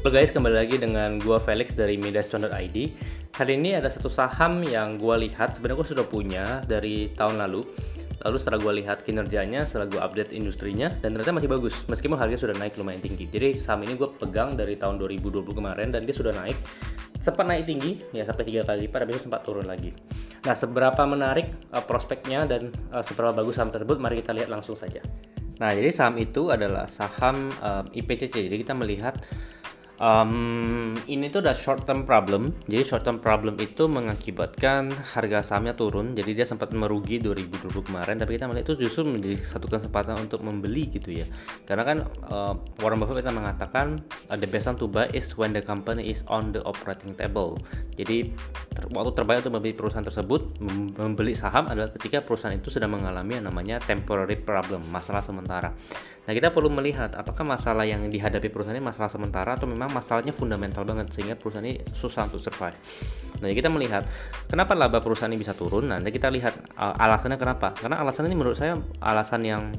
Halo guys, kembali lagi dengan gua Felix dari Midas.id. Hari ini ada satu saham yang gua lihat sebenarnya gua sudah punya dari tahun lalu. Lalu setelah gua lihat kinerjanya, setelah gua update industrinya dan ternyata masih bagus meskipun harganya sudah naik lumayan tinggi. Jadi saham ini gua pegang dari tahun 2020 kemarin dan dia sudah naik sempat naik tinggi ya sampai tiga kali lipat habis sempat turun lagi. Nah, seberapa menarik uh, prospeknya dan uh, seberapa bagus saham tersebut mari kita lihat langsung saja. Nah, jadi saham itu adalah saham uh, IPCC. Jadi kita melihat Um, ini tuh ada short term problem. Jadi short term problem itu mengakibatkan harga sahamnya turun. Jadi dia sempat merugi 2020 kemarin, tapi kita melihat itu justru menjadi satu kesempatan untuk membeli gitu ya. Karena kan uh, Warren Buffett kita mengatakan uh, the best time to buy is when the company is on the operating table. Jadi ter waktu terbaik untuk membeli perusahaan tersebut membeli saham adalah ketika perusahaan itu sedang mengalami yang namanya temporary problem, masalah sementara. Nah, kita perlu melihat apakah masalah yang dihadapi perusahaan ini masalah sementara atau memang masalahnya fundamental banget sehingga perusahaan ini susah untuk survive. Nah, kita melihat kenapa laba perusahaan ini bisa turun. Nanti kita lihat uh, alasannya kenapa. Karena alasan ini menurut saya alasan yang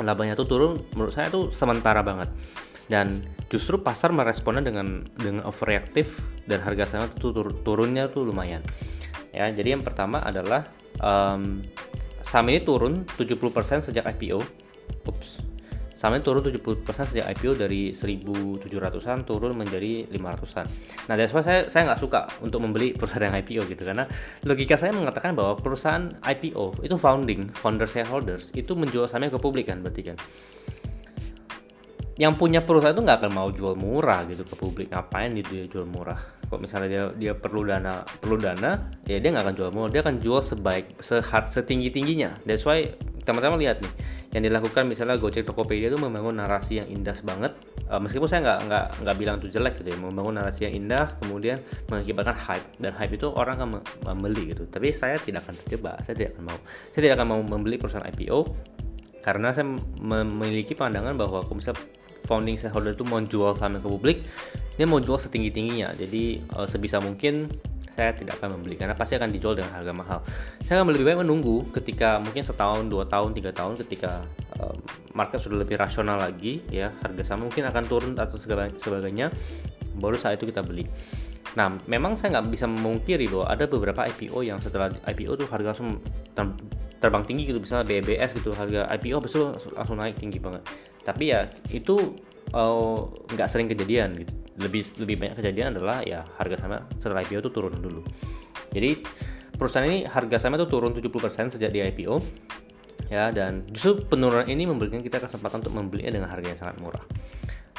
labanya itu turun menurut saya itu sementara banget. Dan justru pasar meresponnya dengan dengan overreaktif dan harga saham itu tur turunnya tuh lumayan. Ya, jadi yang pertama adalah um, saham ini turun 70% sejak IPO. Ups, Sahamnya turun 70% sejak IPO dari 1.700-an turun menjadi 500-an. Nah, that's why saya saya nggak suka untuk membeli perusahaan yang IPO gitu karena logika saya mengatakan bahwa perusahaan IPO itu founding, founder shareholders itu menjual sahamnya ke publik kan berarti kan. Yang punya perusahaan itu nggak akan mau jual murah gitu ke publik. Ngapain gitu dia jual murah? Kok misalnya dia dia perlu dana perlu dana, ya dia nggak akan jual murah. Dia akan jual sebaik sehat setinggi tingginya. That's why teman-teman lihat nih yang dilakukan misalnya Gojek Tokopedia itu membangun narasi yang indah banget. Uh, meskipun saya nggak nggak nggak bilang itu jelek gitu ya membangun narasi yang indah kemudian mengakibatkan hype. Dan hype itu orang akan membeli gitu. Tapi saya tidak akan terjebak saya tidak akan mau. Saya tidak akan mau membeli perusahaan IPO karena saya memiliki pandangan bahwa kalau misalnya founding shareholder itu mau jual saham ke publik dia mau jual setinggi tingginya jadi uh, sebisa mungkin saya tidak akan membeli karena pasti akan dijual dengan harga mahal. Saya akan lebih baik menunggu ketika mungkin setahun, dua tahun, tiga tahun ketika um, market sudah lebih rasional lagi, ya harga saham mungkin akan turun atau sebagainya, baru saat itu kita beli. Nah, memang saya nggak bisa memungkiri bahwa ada beberapa IPO yang setelah IPO tuh harga langsung terbang tinggi gitu, misalnya BBS gitu, harga IPO besok langsung naik tinggi banget. Tapi ya itu uh, nggak sering kejadian gitu lebih lebih banyak kejadian adalah ya harga sama setelah IPO itu turun dulu. Jadi perusahaan ini harga sama itu turun 70% sejak di IPO ya dan justru penurunan ini memberikan kita kesempatan untuk membelinya dengan harga yang sangat murah.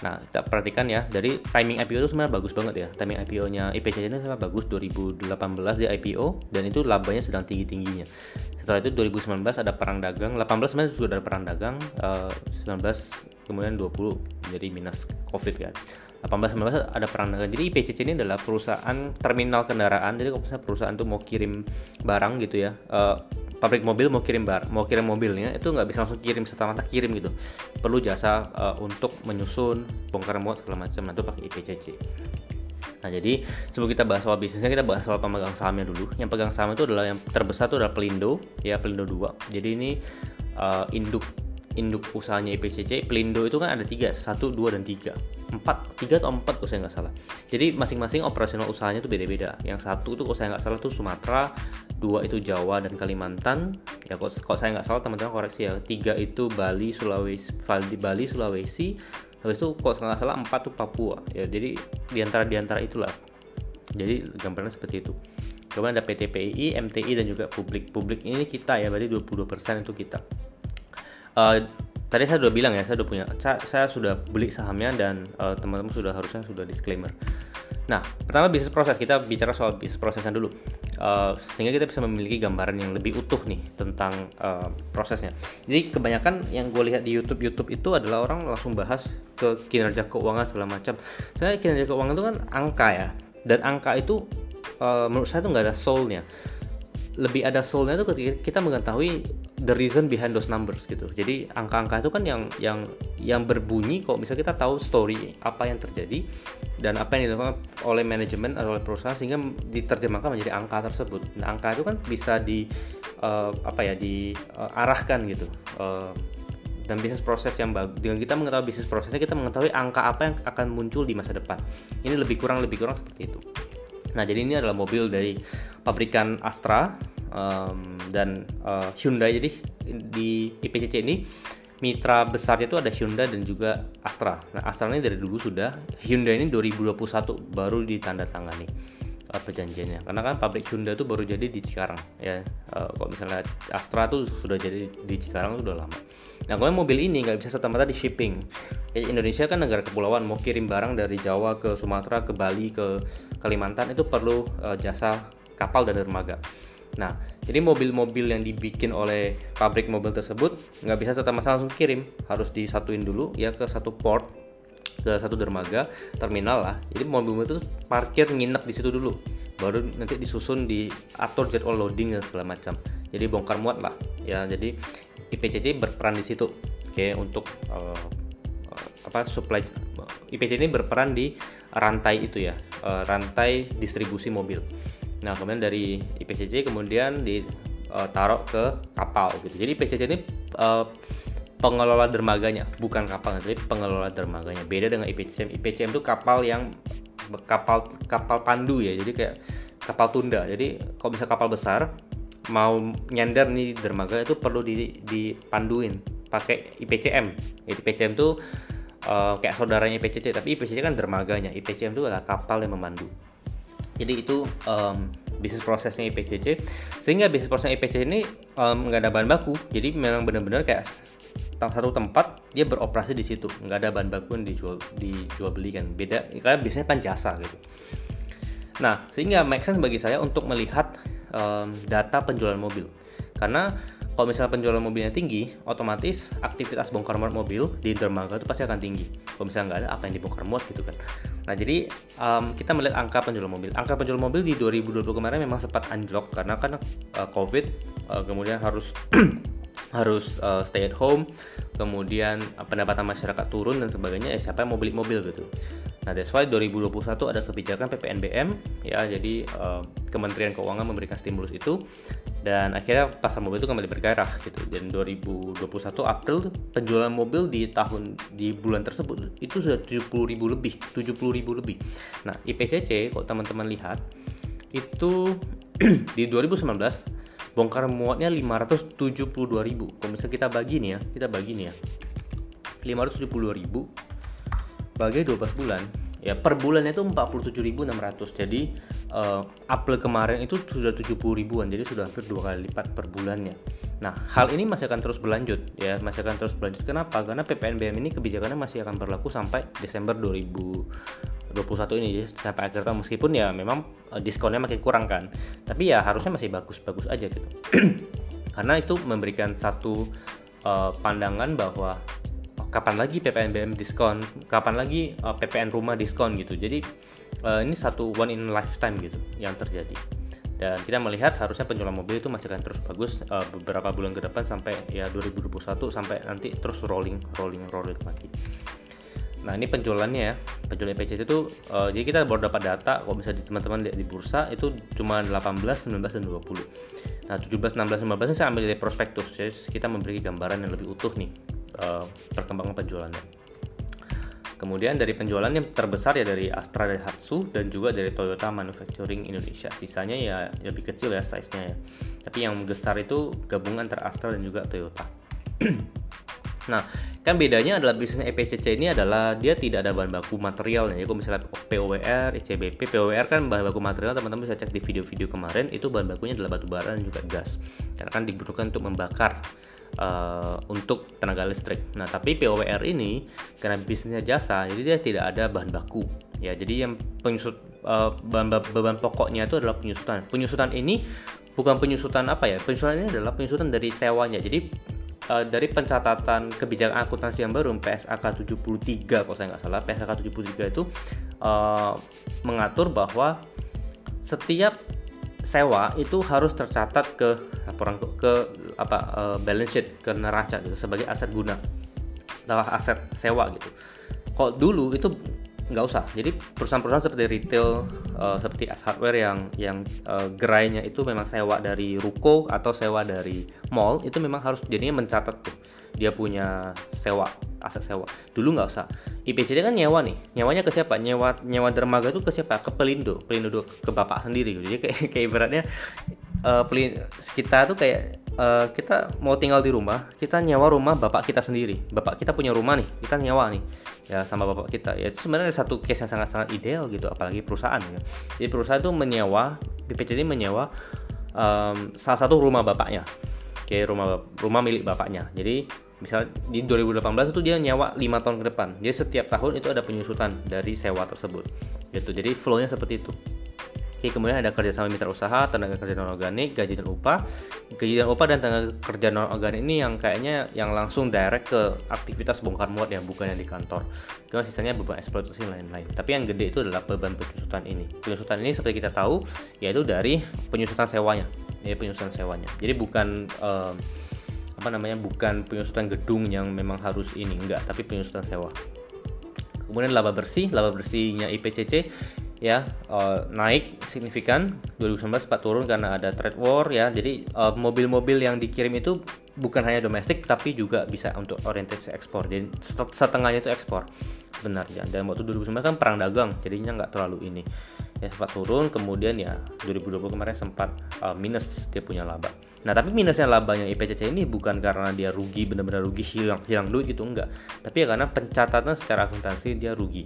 Nah, kita perhatikan ya, dari timing IPO itu sebenarnya bagus banget ya. Timing IPO-nya IPC ini sangat bagus 2018 di IPO dan itu labanya sedang tinggi-tingginya. Setelah itu 2019 ada perang dagang, 18 sebenarnya sudah ada perang dagang, uh, eh, 19 kemudian 20 menjadi minus Covid kan. 18-19 ada perang dagang. Jadi IPCC ini adalah perusahaan terminal kendaraan. Jadi kalau misalnya perusahaan tuh mau kirim barang gitu ya, uh, pabrik mobil mau kirim bar, mau kirim mobilnya itu nggak bisa langsung kirim serta merta kirim gitu. Perlu jasa uh, untuk menyusun, bongkar muat segala macam. Nah itu pakai IPCC. Nah jadi sebelum kita bahas soal bisnisnya kita bahas soal pemegang sahamnya dulu. Yang pegang saham itu adalah yang terbesar itu adalah Pelindo, ya Pelindo 2. Jadi ini uh, induk induk usahanya IPCC Pelindo itu kan ada tiga satu dua dan tiga. Empat tiga atau empat kalau saya nggak salah. Jadi masing-masing operasional usahanya itu beda-beda. Yang satu itu kalau saya nggak salah itu Sumatera dua itu Jawa dan Kalimantan. Ya kalau, kalau saya nggak salah teman-teman koreksi ya tiga itu Bali Sulawesi Bali Bali Sulawesi. Habis itu kalau saya nggak salah empat itu Papua. Ya jadi di antara di antara itulah. Jadi gambarnya seperti itu. Kemudian ada PT PII, MTI dan juga publik. Publik ini kita ya berarti 22% itu kita uh, tadi saya sudah bilang ya saya sudah punya saya, sudah beli sahamnya dan uh, teman-teman sudah harusnya sudah disclaimer. Nah pertama bisnis proses kita bicara soal bisnis prosesnya dulu. Uh, sehingga kita bisa memiliki gambaran yang lebih utuh nih tentang uh, prosesnya. Jadi kebanyakan yang gue lihat di YouTube YouTube itu adalah orang langsung bahas ke kinerja keuangan segala macam. Saya kinerja keuangan itu kan angka ya. Dan angka itu uh, menurut saya itu nggak ada soulnya lebih ada soulnya itu ketika kita mengetahui the reason behind those numbers gitu. Jadi angka-angka itu kan yang yang yang berbunyi kok bisa kita tahu story apa yang terjadi dan apa yang dilakukan oleh manajemen atau oleh perusahaan sehingga diterjemahkan menjadi angka tersebut. Nah, angka itu kan bisa di uh, apa ya diarahkan uh, gitu. Uh, dan bisnis proses yang bagus dengan kita mengetahui bisnis prosesnya kita mengetahui angka apa yang akan muncul di masa depan ini lebih kurang lebih kurang seperti itu nah jadi ini adalah mobil dari pabrikan Astra um, dan uh, Hyundai. Jadi di IPCC ini mitra besarnya itu ada Hyundai dan juga Astra. Nah Astra ini dari dulu sudah Hyundai ini 2021 baru ditandatangani uh, perjanjiannya. Karena kan pabrik Hyundai itu baru jadi di Cikarang ya. Uh, kalau misalnya Astra tuh sudah jadi di Cikarang sudah lama. Nah kalau mobil ini nggak bisa serta di shipping ya, Indonesia kan negara kepulauan mau kirim barang dari Jawa ke Sumatera ke Bali ke Kalimantan itu perlu uh, jasa kapal dan dermaga. Nah, jadi mobil-mobil yang dibikin oleh pabrik mobil tersebut nggak bisa serta langsung kirim, harus disatuin dulu ya ke satu port ke satu dermaga terminal lah. Jadi mobil-mobil itu parkir nginep di situ dulu. Baru nanti disusun di atur jadwal loading dan segala macam. Jadi bongkar muat lah. Ya jadi IPCC berperan di situ. Oke untuk uh, apa supply IPCC ini berperan di rantai itu ya. Uh, rantai distribusi mobil. Nah kemudian dari IPCC kemudian ditaruh ke kapal gitu. Jadi IPCC ini pengelola dermaganya, bukan kapal, tapi pengelola dermaganya. Beda dengan IPCM. IPCM itu kapal yang kapal kapal pandu ya, jadi kayak kapal tunda. Jadi kalau bisa kapal besar mau nyender nih dermaga itu perlu di, dipanduin pakai IPCM. IPCM itu uh, kayak saudaranya IPCC, tapi IPCC kan dermaganya. IPCM itu adalah kapal yang memandu. Jadi itu um, bisnis prosesnya IPCC. Sehingga bisnis prosesnya IPCC ini nggak um, ada bahan baku. Jadi memang benar-benar kayak satu tempat dia beroperasi di situ nggak ada bahan baku yang dijual dijual belikan beda karena biasanya kan jasa gitu nah sehingga make sense bagi saya untuk melihat um, data penjualan mobil karena kalau misalnya penjualan mobilnya tinggi, otomatis aktivitas bongkar muat mobil di dermaga itu pasti akan tinggi. Kalau misalnya nggak ada, apa yang dibongkar muat gitu kan. Nah jadi um, kita melihat angka penjualan mobil. Angka penjualan mobil di 2020 kemarin memang sempat anjlok karena kan uh, COVID, uh, kemudian harus harus uh, stay at home, kemudian uh, pendapatan masyarakat turun dan sebagainya, eh siapa yang mau beli mobil gitu. Nah, that's why 2021 ada kebijakan PPNBM ya, jadi uh, Kementerian Keuangan memberikan stimulus itu dan akhirnya pasar mobil itu kembali bergairah gitu. Dan 2021 April penjualan mobil di tahun di bulan tersebut itu sudah 70 ribu lebih, 70 ribu lebih. Nah, IPCC kalau teman-teman lihat itu di 2019 bongkar muatnya 572.000 kalau misalnya kita bagi nih ya kita bagi nih ya. 572.000 bagi 12 bulan ya per bulannya itu 47.600 jadi uh, April kemarin itu sudah 70 ribuan. Jadi sudah hampir dua kali lipat per bulannya. Nah hal ini masih akan terus berlanjut ya. Masih akan terus berlanjut. Kenapa? Karena PPNBM ini kebijakannya masih akan berlaku sampai Desember 2000 21 ini. Sampai akhir tahun. Meskipun ya memang uh, diskonnya makin kurang kan. Tapi ya harusnya masih bagus-bagus aja gitu. Karena itu memberikan satu uh, pandangan bahwa kapan lagi PPNBM diskon? Kapan lagi uh, PPN rumah diskon gitu? Jadi uh, ini satu one in lifetime gitu yang terjadi. Dan kita melihat harusnya penjualan mobil itu masih akan terus bagus uh, beberapa bulan ke depan sampai ya 2021 sampai nanti terus rolling rolling rolling lagi. Nah ini penjualannya ya, penjualan PCC itu uh, jadi kita baru dapat data kalau bisa teman-teman lihat di bursa itu cuma 18, 19 dan 20. Nah 17, 16, 15 ini saya ambil dari prospektus, jadi kita memberi gambaran yang lebih utuh nih uh, perkembangan penjualannya. Kemudian dari penjualan yang terbesar ya dari Astra dan Hatsu dan juga dari Toyota Manufacturing Indonesia. Sisanya ya lebih kecil ya size-nya ya. Tapi yang besar itu gabungan antara Astra dan juga Toyota. Nah, kan bedanya adalah bisnis EPCC ini adalah dia tidak ada bahan baku materialnya. Ya, kalau misalnya POWR, ICBP, POWR kan bahan baku material teman-teman bisa cek di video-video kemarin itu bahan bakunya adalah batu bara dan juga gas. Karena kan dibutuhkan untuk membakar uh, untuk tenaga listrik. Nah, tapi POWR ini karena bisnisnya jasa, jadi dia tidak ada bahan baku. Ya, jadi yang penyusut uh, bahan pokoknya itu adalah penyusutan. Penyusutan ini bukan penyusutan apa ya? Penyusutan ini adalah penyusutan dari sewanya. Jadi uh, dari pencatatan kebijakan akuntansi yang baru PSAK 73 kalau saya nggak salah PSAK 73 itu uh, mengatur bahwa setiap sewa itu harus tercatat ke laporan ke apa uh, balance sheet ke neraca gitu sebagai aset guna atau aset sewa gitu. Kalau dulu itu nggak usah. Jadi perusahaan-perusahaan seperti retail, uh, seperti S Hardware yang yang uh, gerainya itu memang sewa dari ruko atau sewa dari mall itu memang harus jadinya mencatat tuh dia punya sewa aset sewa. Dulu nggak usah. IPCD kan nyewa nih. Nyewanya ke siapa? Nyewa nyewa dermaga itu ke siapa? Ke Pelindo. Pelindo ke bapak sendiri gitu. Jadi kayak kayak ibaratnya uh, pelin kita tuh kayak uh, kita mau tinggal di rumah, kita nyewa rumah bapak kita sendiri. Bapak kita punya rumah nih, kita nyewa nih ya sama bapak kita. Ya itu sebenarnya satu case yang sangat-sangat ideal gitu, apalagi perusahaan ya. Jadi perusahaan itu menyewa, BPJD menyewa um, salah satu rumah bapaknya. Oke, rumah rumah milik bapaknya. Jadi misal di 2018 itu dia nyewa 5 tahun ke depan. Jadi setiap tahun itu ada penyusutan dari sewa tersebut. Gitu. Jadi flow-nya seperti itu. Oke, kemudian ada kerjasama mitra usaha, tenaga kerja non organik, gaji dan upah. Gaji dan upah dan tenaga kerja non organik ini yang kayaknya yang langsung direct ke aktivitas bongkar muat ya, bukan yang di kantor. Kemudian sisanya beban eksploitasi lain-lain. Tapi yang gede itu adalah beban penyusutan ini. Penyusutan ini seperti kita tahu yaitu dari penyusutan sewanya. Ya, penyusutan sewanya. Jadi bukan uh, apa namanya bukan penyusutan gedung yang memang harus ini enggak, tapi penyusutan sewa. Kemudian laba bersih, laba bersihnya IPCC ya uh, naik signifikan. 2019 sempat turun karena ada trade war ya. Jadi eh, mobil-mobil uh, yang dikirim itu bukan hanya domestik tapi juga bisa untuk orientasi ekspor. Jadi setengahnya itu ekspor. Benar ya. Dan waktu 2019 kan perang dagang jadinya nggak terlalu ini. Ya sempat turun kemudian ya 2020 kemarin sempat uh, minus dia punya laba. Nah tapi minusnya labanya IPCC ini bukan karena dia rugi benar-benar rugi hilang hilang duit gitu enggak. Tapi ya karena pencatatan secara akuntansi dia rugi.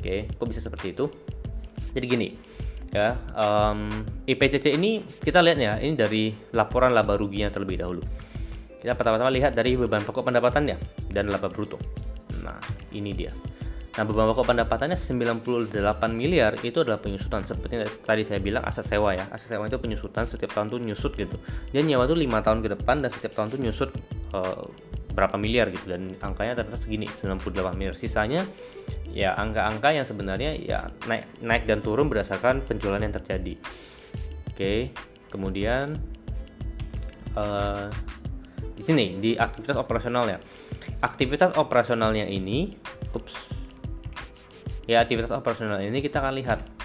Oke kok bisa seperti itu jadi gini ya um, IPCC ini kita lihat ya ini dari laporan laba ruginya terlebih dahulu. Kita pertama-tama lihat dari beban pokok pendapatannya dan laba bruto. Nah ini dia. Nah beban pokok pendapatannya 98 miliar itu adalah penyusutan. Seperti tadi saya bilang aset sewa ya. Aset sewa itu penyusutan setiap tahun tuh nyusut gitu. Dia nyewa tuh lima tahun ke depan dan setiap tahun tuh nyusut uh, berapa miliar gitu dan angkanya ternyata segini 98 miliar. Sisanya ya angka-angka yang sebenarnya ya naik naik dan turun berdasarkan penjualan yang terjadi. Oke kemudian uh, di sini di aktivitas operasional ya. Aktivitas operasionalnya ini ups ya aktivitas operasional ini kita akan lihat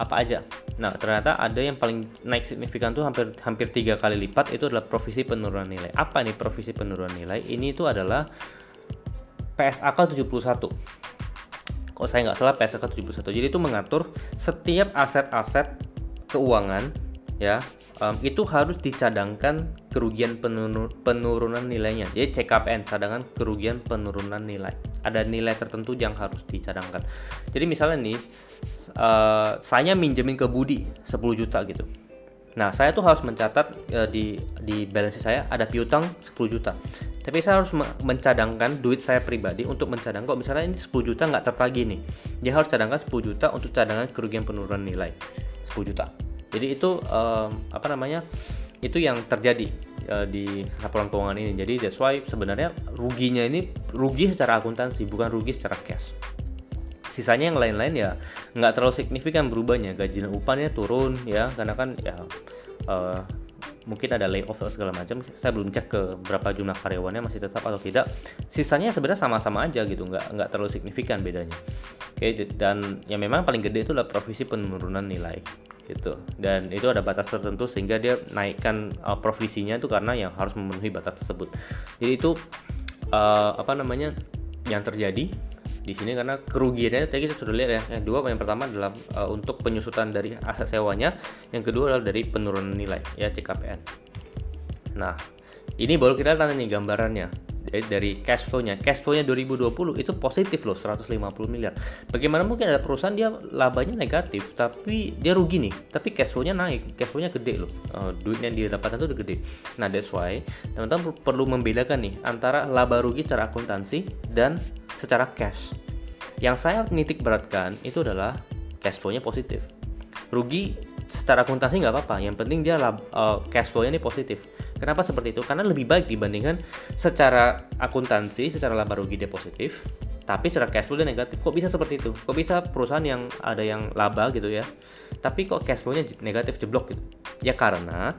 apa aja Nah, ternyata ada yang paling naik signifikan tuh hampir hampir tiga kali lipat itu adalah provisi penurunan nilai. Apa nih provisi penurunan nilai? Ini itu adalah PSAK 71. Kok saya nggak salah PSAK 71. Jadi itu mengatur setiap aset-aset keuangan ya um, itu harus dicadangkan kerugian penur penurunan nilainya. Jadi CKPN cadangan kerugian penurunan nilai. Ada nilai tertentu yang harus dicadangkan. Jadi misalnya nih uh, saya minjemin ke Budi 10 juta gitu. Nah, saya tuh harus mencatat uh, di di balance saya ada piutang 10 juta. Tapi saya harus mencadangkan duit saya pribadi untuk mencadang kok misalnya ini 10 juta nggak tertagih nih. Dia harus cadangkan 10 juta untuk cadangan kerugian penurunan nilai 10 juta. Jadi itu um, apa namanya? Itu yang terjadi uh, di laporan keuangan ini. Jadi that's why sebenarnya ruginya ini rugi secara akuntansi bukan rugi secara cash. Sisanya yang lain-lain ya nggak terlalu signifikan berubahnya. Gaji dan upahnya turun ya karena kan ya uh, mungkin ada layoff atau segala macam. Saya belum cek ke berapa jumlah karyawannya masih tetap atau tidak. Sisanya sebenarnya sama-sama aja gitu nggak nggak terlalu signifikan bedanya. Oke dan yang memang paling gede itu adalah provisi penurunan nilai gitu dan itu ada batas tertentu sehingga dia naikkan uh, provisinya itu karena yang harus memenuhi batas tersebut jadi itu uh, apa namanya yang terjadi di sini karena kerugiannya tadi kita sudah lihat ya. Yang dua yang pertama adalah uh, untuk penyusutan dari aset sewanya, yang kedua adalah dari penurunan nilai ya CKPN. Nah, ini baru kita lihat nih gambarannya dari, dari cash flow-nya. Cash flow-nya 2020 itu positif loh 150 miliar. Bagaimana mungkin ada perusahaan dia labanya negatif tapi dia rugi nih, tapi cash flow-nya naik, cash flow-nya gede loh. Uh, duit yang dia dapatkan itu gede. Nah, that's why teman-teman perlu membedakan nih antara laba rugi secara akuntansi dan secara cash. Yang saya nitik beratkan itu adalah cash flow-nya positif. Rugi secara akuntansi nggak apa-apa, yang penting dia uh, cash flow-nya ini positif. Kenapa seperti itu? Karena lebih baik dibandingkan secara akuntansi, secara laba rugi dia positif, tapi secara cash flow dia negatif. Kok bisa seperti itu? Kok bisa perusahaan yang ada yang laba gitu ya, tapi kok cash flow-nya negatif jeblok gitu? Ya karena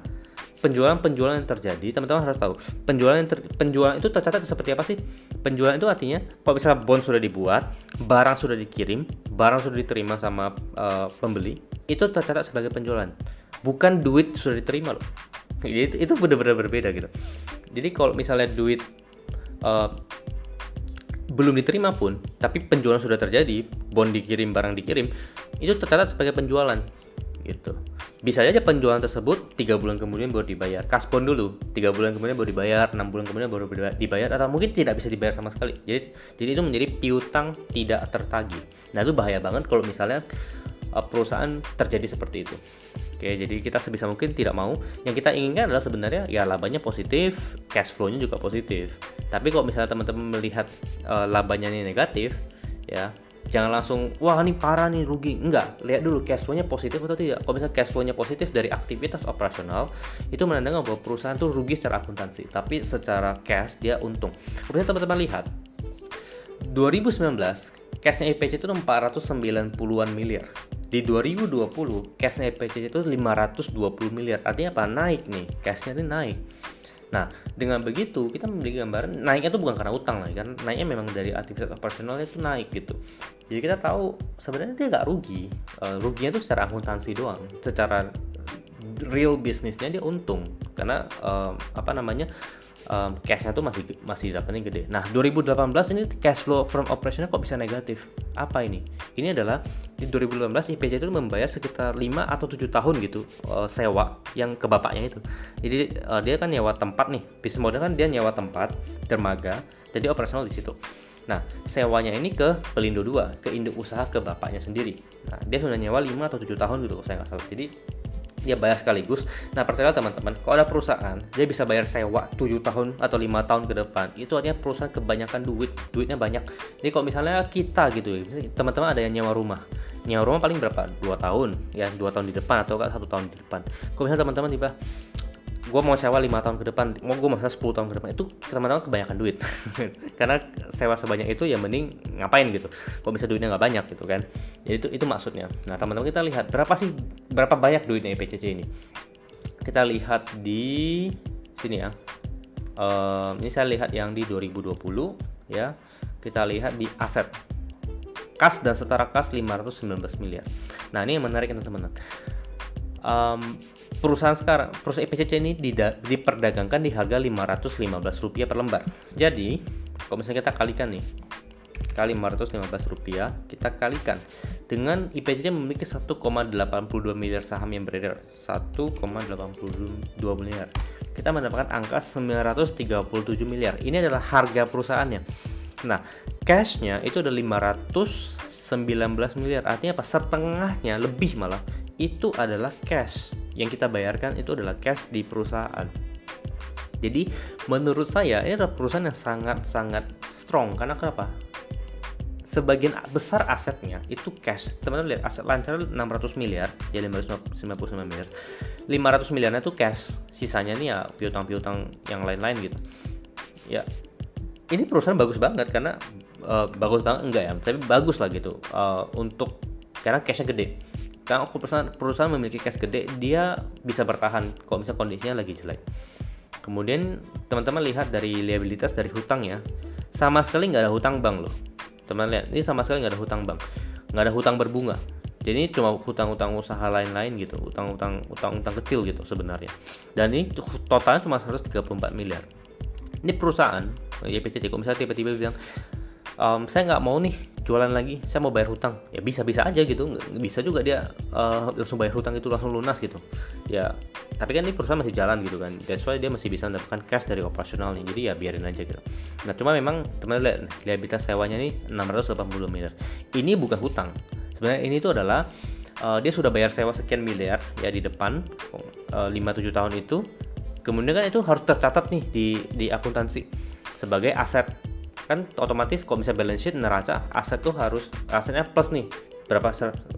penjualan-penjualan yang terjadi teman-teman harus tahu penjualan yang ter, penjualan itu tercatat seperti apa sih penjualan itu artinya kalau misalnya bond sudah dibuat barang sudah dikirim barang sudah diterima sama uh, pembeli itu tercatat sebagai penjualan bukan duit sudah diterima loh itu itu benar-benar berbeda gitu. Jadi kalau misalnya duit uh, belum diterima pun tapi penjualan sudah terjadi bond dikirim barang dikirim itu tercatat sebagai penjualan gitu. Bisa saja penjualan tersebut tiga bulan kemudian baru dibayar. Kaspon dulu tiga bulan kemudian baru dibayar enam bulan kemudian baru dibayar atau mungkin tidak bisa dibayar sama sekali. Jadi jadi itu menjadi piutang tidak tertagih nah itu bahaya banget kalau misalnya uh, perusahaan terjadi seperti itu. Oke jadi kita sebisa mungkin tidak mau. Yang kita inginkan adalah sebenarnya ya labanya positif cash flow-nya juga positif. Tapi kalau misalnya teman-teman melihat uh, labanya ini negatif ya jangan langsung wah ini parah nih rugi. Enggak lihat dulu cash flow-nya positif atau tidak. Kalau misalnya cash flow-nya positif dari aktivitas operasional itu menandakan bahwa perusahaan tuh rugi secara akuntansi. Tapi secara cash dia untung. Kemudian teman-teman lihat 2019 cashnya IPC itu 490-an miliar. Di 2020 cashnya IPC itu 520 miliar. Artinya apa? Naik nih. Cashnya ini naik. Nah, dengan begitu kita memiliki gambaran naiknya itu bukan karena utang lah, kan? Naiknya memang dari aktivitas operasionalnya itu naik gitu. Jadi kita tahu sebenarnya dia nggak rugi, uh, ruginya itu secara akuntansi doang, secara real bisnisnya dia untung. Karena apa namanya um, cashnya tuh masih masih dapatnya gede. Nah 2018 ini cash flow from operationnya kok bisa negatif? Apa ini? Ini adalah di 2018 IPC itu membayar sekitar 5 atau 7 tahun gitu uh, sewa yang ke bapaknya itu. Jadi uh, dia kan nyewa tempat nih. Bisnis model kan dia nyewa tempat dermaga, jadi operasional di situ. Nah, sewanya ini ke Pelindo 2, ke induk usaha ke bapaknya sendiri. Nah, dia sudah nyewa 5 atau 7 tahun gitu saya nggak salah. Jadi dia bayar sekaligus. Nah percaya teman-teman, kalau ada perusahaan dia bisa bayar sewa 7 tahun atau lima tahun ke depan, itu artinya perusahaan kebanyakan duit, duitnya banyak. Jadi kalau misalnya kita gitu, ya, teman-teman ada yang nyewa rumah, nyewa rumah paling berapa? Dua tahun, ya dua tahun di depan atau satu tahun di depan. Kalau misalnya teman-teman tiba gue mau sewa lima tahun ke depan mau gue masa 10 tahun ke depan itu teman-teman kebanyakan duit. Karena sewa sebanyak itu ya mending ngapain gitu kok bisa duitnya nggak banyak gitu kan. Jadi itu itu maksudnya. Nah teman-teman kita lihat berapa sih berapa banyak duitnya IPCC ini. Kita lihat di sini ya. Uh, ini saya lihat yang di 2020 ya. Kita lihat di aset. Kas dan setara kas 519 miliar. Nah ini yang menarik teman-teman um, perusahaan sekarang perusahaan IPCC ini diperdagangkan di harga 515 rupiah per lembar. Jadi kalau misalnya kita kalikan nih kali 515 rupiah kita kalikan dengan IPCC memiliki 1,82 miliar saham yang beredar. 1,82 miliar. Kita mendapatkan angka 937 miliar. Ini adalah harga perusahaannya. Nah cashnya itu ada 519 miliar. Artinya apa? Setengahnya lebih malah itu adalah cash yang kita bayarkan itu adalah cash di perusahaan. Jadi menurut saya ini adalah perusahaan yang sangat-sangat strong karena kenapa? Sebagian besar asetnya itu cash. Teman-teman lihat aset lancar 600 miliar, ya 599 miliar. 500 miliarnya itu cash. Sisanya nih ya piutang-piutang yang lain-lain gitu. Ya ini perusahaan bagus banget karena uh, bagus banget enggak ya, tapi bagus lah gitu uh, untuk karena cashnya gede kalau perusahaan, perusahaan memiliki cash gede dia bisa bertahan kalau misalnya kondisinya lagi jelek. Kemudian teman-teman lihat dari liabilitas dari hutang ya. Sama sekali nggak ada hutang bank loh. Teman lihat ini sama sekali nggak ada hutang bank. Nggak ada hutang berbunga. Jadi ini cuma hutang-hutang usaha lain-lain gitu hutang-hutang hutang-hutang kecil gitu sebenarnya. Dan ini totalnya cuma 134 miliar. Ini perusahaan YPCT kalau misalnya tiba-tiba bilang um, saya nggak mau nih jualan lagi saya mau bayar hutang. Ya bisa bisa aja gitu bisa juga dia uh, langsung bayar hutang itu langsung lunas gitu. Ya tapi kan ini perusahaan masih jalan gitu kan that's why dia masih bisa mendapatkan cash dari operasionalnya jadi ya biarin aja gitu. Nah cuma memang teman lihat liabilitas sewanya ini 680 miliar. Ini bukan hutang. Sebenarnya ini itu adalah uh, dia sudah bayar sewa sekian miliar ya di depan uh, 5-7 tahun itu. Kemudian kan itu harus tercatat nih di di akuntansi sebagai aset kan otomatis kalau misalnya balance sheet neraca aset tuh harus asetnya plus nih berapa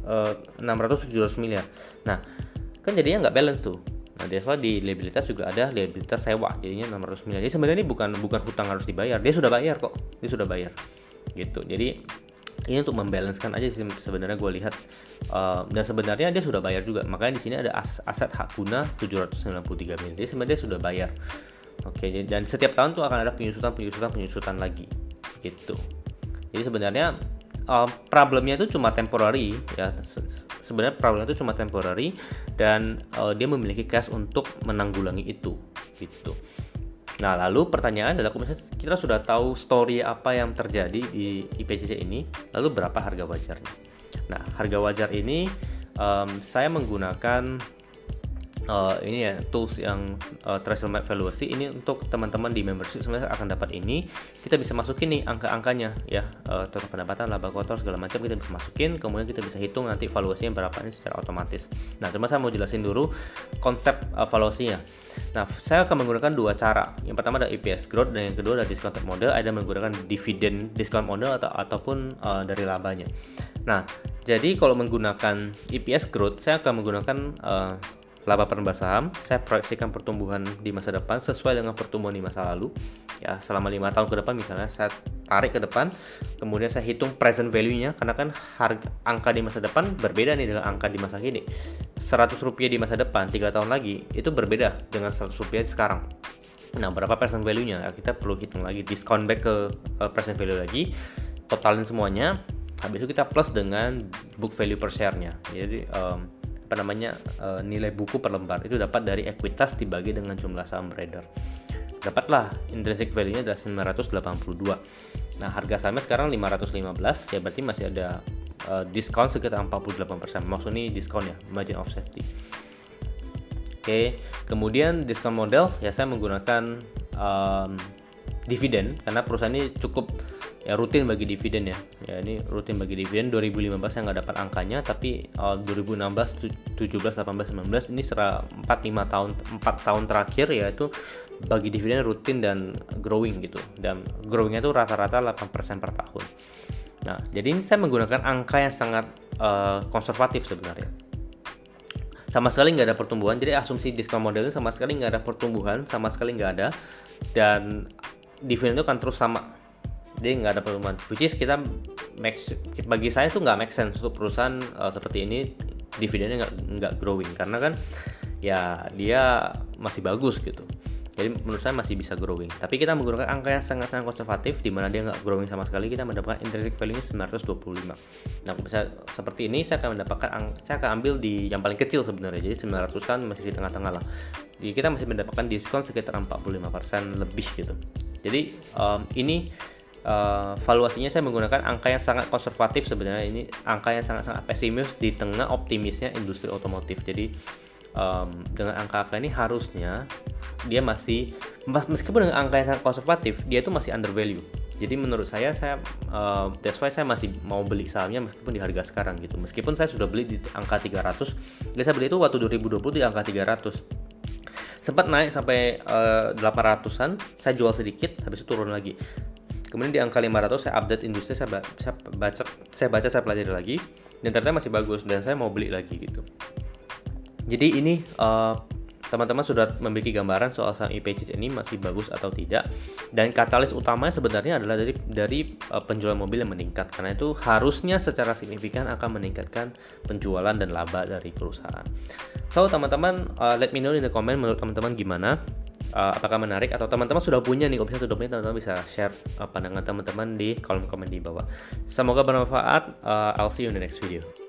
uh, 600 700 miliar. Nah kan jadinya nggak balance tuh. Nah dia di liabilitas juga ada liabilitas sewa jadinya 600 miliar. Jadi sebenarnya ini bukan bukan hutang harus dibayar dia sudah bayar kok dia sudah bayar gitu. Jadi ini untuk membalancekan aja sih sebenarnya gue lihat. Uh, dan sebenarnya dia sudah bayar juga makanya di sini ada as aset hak guna 793 miliar. Jadi sebenarnya dia sudah bayar. Oke dan setiap tahun tuh akan ada penyusutan penyusutan penyusutan lagi gitu. Jadi sebenarnya uh, problemnya itu cuma temporary ya. Sebenarnya problemnya itu cuma temporary dan uh, dia memiliki cash untuk menanggulangi itu gitu. Nah, lalu pertanyaan adalah misalnya kita sudah tahu story apa yang terjadi di IPCC ini, lalu berapa harga wajarnya? Nah, harga wajar ini um, saya menggunakan uh, ini ya tools yang uh, threshold valuasi ini untuk teman-teman di membership sebenarnya akan dapat ini. Kita bisa masukin nih angka-angkanya ya uh, total pendapatan laba kotor segala macam kita bisa masukin. Kemudian kita bisa hitung nanti valuasinya berapa ini secara otomatis. Nah cuma saya mau jelasin dulu konsep uh, valuasinya. Nah saya akan menggunakan dua cara. Yang pertama ada EPS growth dan yang kedua ada discounted model ada menggunakan dividend discount model atau ataupun uh, dari labanya. Nah jadi kalau menggunakan EPS growth saya akan menggunakan uh, laba per saham, saya proyeksikan pertumbuhan di masa depan sesuai dengan pertumbuhan di masa lalu. Ya, selama lima tahun ke depan misalnya saya tarik ke depan, kemudian saya hitung present value-nya karena kan harga angka di masa depan berbeda nih dengan angka di masa kini. 100 rupiah di masa depan tiga tahun lagi itu berbeda dengan 100 rupiah sekarang. Nah, berapa present value-nya? Ya, kita perlu hitung lagi, discount back ke uh, present value lagi, totalin semuanya, habis itu kita plus dengan book value per share-nya. Jadi um, apa namanya uh, nilai buku per lembar. Itu dapat dari ekuitas dibagi dengan jumlah saham beredar. Dapatlah intrinsic value-nya adalah 982 nah harga sahamnya sekarang 515 ya berarti masih ada uh, diskon sekitar 48% maksudnya diskon ya margin of safety. Oke, kemudian diskon model ya saya menggunakan um, dividen karena perusahaan ini cukup ya rutin bagi dividen ya. Ya ini rutin bagi dividen. 2015 yang nggak dapat angkanya tapi uh, 2016 17 18 19 ini serah 4 5 tahun 4 tahun terakhir ya itu bagi dividen rutin dan growing gitu. Dan growingnya itu rata-rata 8% per tahun. Nah jadi ini saya menggunakan angka yang sangat uh, konservatif sebenarnya. Sama sekali nggak ada pertumbuhan. Jadi asumsi diskon model sama sekali nggak ada pertumbuhan sama sekali nggak ada. Dan dividen itu kan terus sama jadi nggak ada perubahan. Which is kita make, bagi saya itu nggak make sense untuk perusahaan uh, seperti ini dividennya nggak nggak growing. Karena kan ya dia masih bagus gitu. Jadi menurut saya masih bisa growing. Tapi kita menggunakan angka yang sangat-sangat konservatif di mana dia nggak growing sama sekali kita mendapatkan intrinsic value nya 925 nah bisa seperti ini saya akan mendapatkan saya akan ambil di yang paling kecil sebenarnya. Jadi 900 kan masih di tengah-tengah lah. Jadi kita masih mendapatkan diskon sekitar 45% lebih gitu. Jadi um, ini uh, valuasinya saya menggunakan angka yang sangat konservatif sebenarnya. Ini angka yang sangat-sangat pesimis di tengah optimisnya industri otomotif. Jadi um, dengan angka-angka ini harusnya dia masih meskipun dengan angka yang sangat konservatif dia itu masih under value jadi menurut saya saya uh, that's why saya masih mau beli sahamnya meskipun di harga sekarang gitu. Meskipun saya sudah beli di angka 300 jadi saya beli itu waktu 2020 di angka 300 sempat naik sampai uh, 800-an saya jual sedikit habis itu turun lagi kemudian di angka 500 saya update industri saya, saya baca saya baca saya pelajari lagi dan ternyata masih bagus dan saya mau beli lagi gitu jadi ini uh, teman-teman sudah memiliki gambaran soal saham IPCC ini masih bagus atau tidak dan katalis utamanya sebenarnya adalah dari dari uh, penjualan mobil yang meningkat karena itu harusnya secara signifikan akan meningkatkan penjualan dan laba dari perusahaan. So teman-teman uh, let me know in the comment menurut teman-teman gimana uh, apakah menarik? Atau teman-teman sudah punya nih sudah punya teman-teman bisa share uh, pandangan teman-teman di kolom komen di bawah. Semoga bermanfaat uh, I'll see you in the next video